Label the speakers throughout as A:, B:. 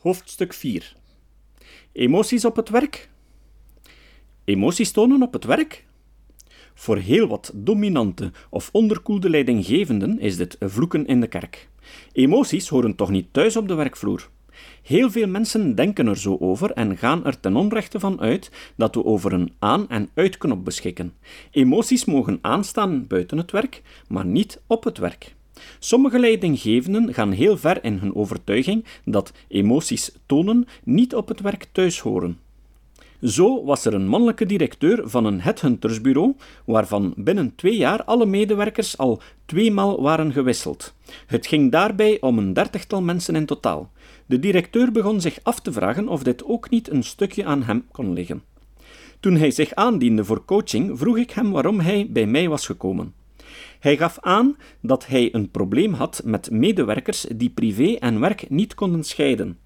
A: Hoofdstuk 4 Emoties op het werk? Emoties tonen op het werk? Voor heel wat dominante of onderkoelde leidinggevenden is dit vloeken in de kerk. Emoties horen toch niet thuis op de werkvloer? Heel veel mensen denken er zo over en gaan er ten onrechte van uit dat we over een aan- en uitknop beschikken. Emoties mogen aanstaan buiten het werk, maar niet op het werk. Sommige leidinggevenden gaan heel ver in hun overtuiging dat emoties tonen niet op het werk thuis horen. Zo was er een mannelijke directeur van een headhuntersbureau, waarvan binnen twee jaar alle medewerkers al tweemaal waren gewisseld. Het ging daarbij om een dertigtal mensen in totaal. De directeur begon zich af te vragen of dit ook niet een stukje aan hem kon liggen. Toen hij zich aandiende voor coaching, vroeg ik hem waarom hij bij mij was gekomen. Hij gaf aan dat hij een probleem had met medewerkers die privé en werk niet konden scheiden.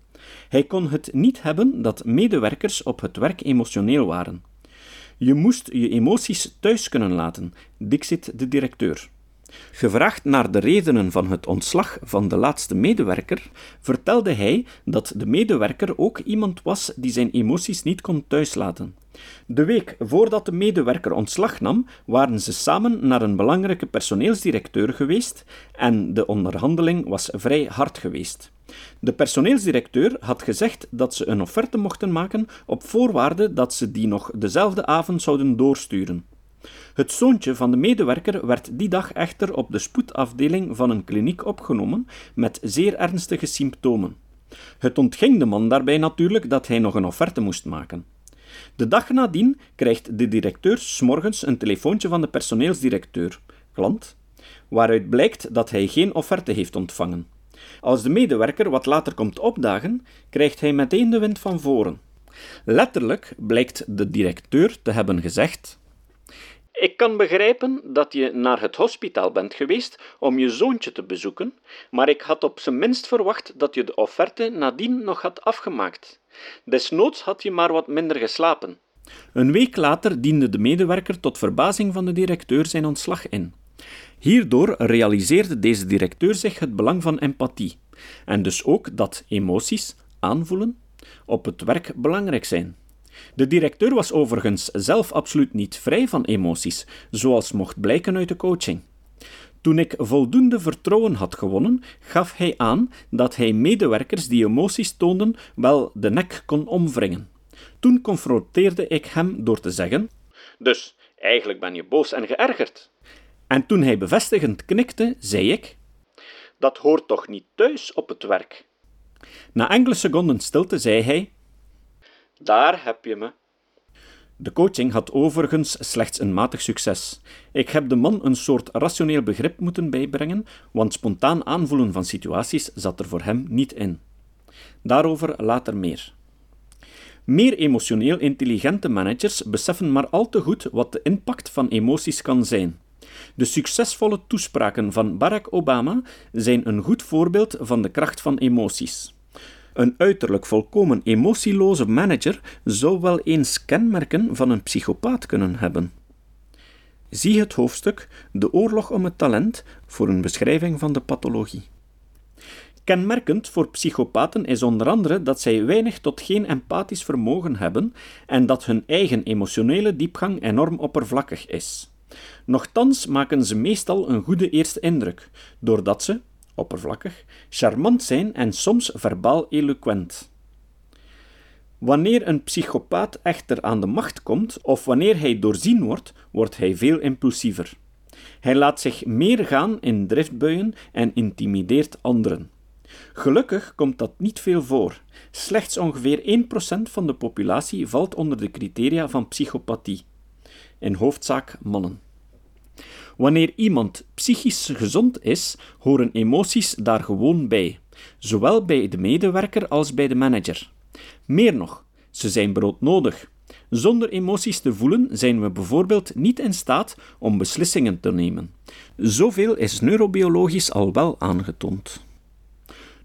A: Hij kon het niet hebben dat medewerkers op het werk emotioneel waren. Je moest je emoties thuis kunnen laten, dixit de directeur. Gevraagd naar de redenen van het ontslag van de laatste medewerker, vertelde hij dat de medewerker ook iemand was die zijn emoties niet kon thuislaten. De week voordat de medewerker ontslag nam, waren ze samen naar een belangrijke personeelsdirecteur geweest en de onderhandeling was vrij hard geweest. De personeelsdirecteur had gezegd dat ze een offerte mochten maken op voorwaarde dat ze die nog dezelfde avond zouden doorsturen. Het zoontje van de medewerker werd die dag echter op de spoedafdeling van een kliniek opgenomen met zeer ernstige symptomen. Het ontging de man daarbij natuurlijk dat hij nog een offerte moest maken. De dag nadien krijgt de directeur s'morgens een telefoontje van de personeelsdirecteur, klant, waaruit blijkt dat hij geen offerte heeft ontvangen. Als de medewerker wat later komt opdagen, krijgt hij meteen de wind van voren. Letterlijk blijkt de directeur te hebben gezegd: ik kan begrijpen dat je naar het hospitaal bent geweest om je zoontje te bezoeken, maar ik had op zijn minst verwacht dat je de offerte nadien nog had afgemaakt. Desnoods had je maar wat minder geslapen. Een week later diende de medewerker tot verbazing van de directeur zijn ontslag in. Hierdoor realiseerde deze directeur zich het belang van empathie, en dus ook dat emoties, aanvoelen, op het werk belangrijk zijn. De directeur was overigens zelf absoluut niet vrij van emoties, zoals mocht blijken uit de coaching. Toen ik voldoende vertrouwen had gewonnen, gaf hij aan dat hij medewerkers die emoties toonden wel de nek kon omwringen. Toen confronteerde ik hem door te zeggen: Dus, eigenlijk ben je boos en geërgerd. En toen hij bevestigend knikte, zei ik: Dat hoort toch niet thuis op het werk? Na enkele seconden stilte zei hij: daar heb je me. De coaching had overigens slechts een matig succes. Ik heb de man een soort rationeel begrip moeten bijbrengen, want spontaan aanvoelen van situaties zat er voor hem niet in. Daarover later meer. Meer emotioneel intelligente managers beseffen maar al te goed wat de impact van emoties kan zijn. De succesvolle toespraken van Barack Obama zijn een goed voorbeeld van de kracht van emoties. Een uiterlijk volkomen emotieloze manager zou wel eens kenmerken van een psychopaat kunnen hebben. Zie het hoofdstuk De oorlog om het talent voor een beschrijving van de pathologie. Kenmerkend voor psychopaten is onder andere dat zij weinig tot geen empathisch vermogen hebben en dat hun eigen emotionele diepgang enorm oppervlakkig is. Nochtans maken ze meestal een goede eerste indruk, doordat ze, oppervlakkig, charmant zijn en soms verbaal eloquent. Wanneer een psychopaat echter aan de macht komt, of wanneer hij doorzien wordt, wordt hij veel impulsiever. Hij laat zich meer gaan in driftbuien en intimideert anderen. Gelukkig komt dat niet veel voor. Slechts ongeveer 1% van de populatie valt onder de criteria van psychopathie. In hoofdzaak mannen. Wanneer iemand psychisch gezond is, horen emoties daar gewoon bij, zowel bij de medewerker als bij de manager. Meer nog, ze zijn broodnodig. Zonder emoties te voelen zijn we bijvoorbeeld niet in staat om beslissingen te nemen. Zoveel is neurobiologisch al wel aangetoond.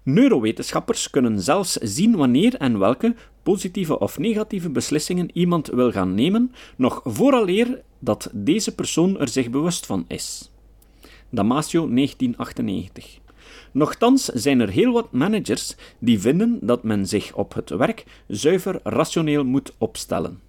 A: Neurowetenschappers kunnen zelfs zien wanneer en welke positieve of negatieve beslissingen iemand wil gaan nemen, nog vooraleer dat deze persoon er zich bewust van is. Damasio 1998. Nochtans zijn er heel wat managers die vinden dat men zich op het werk zuiver rationeel moet opstellen.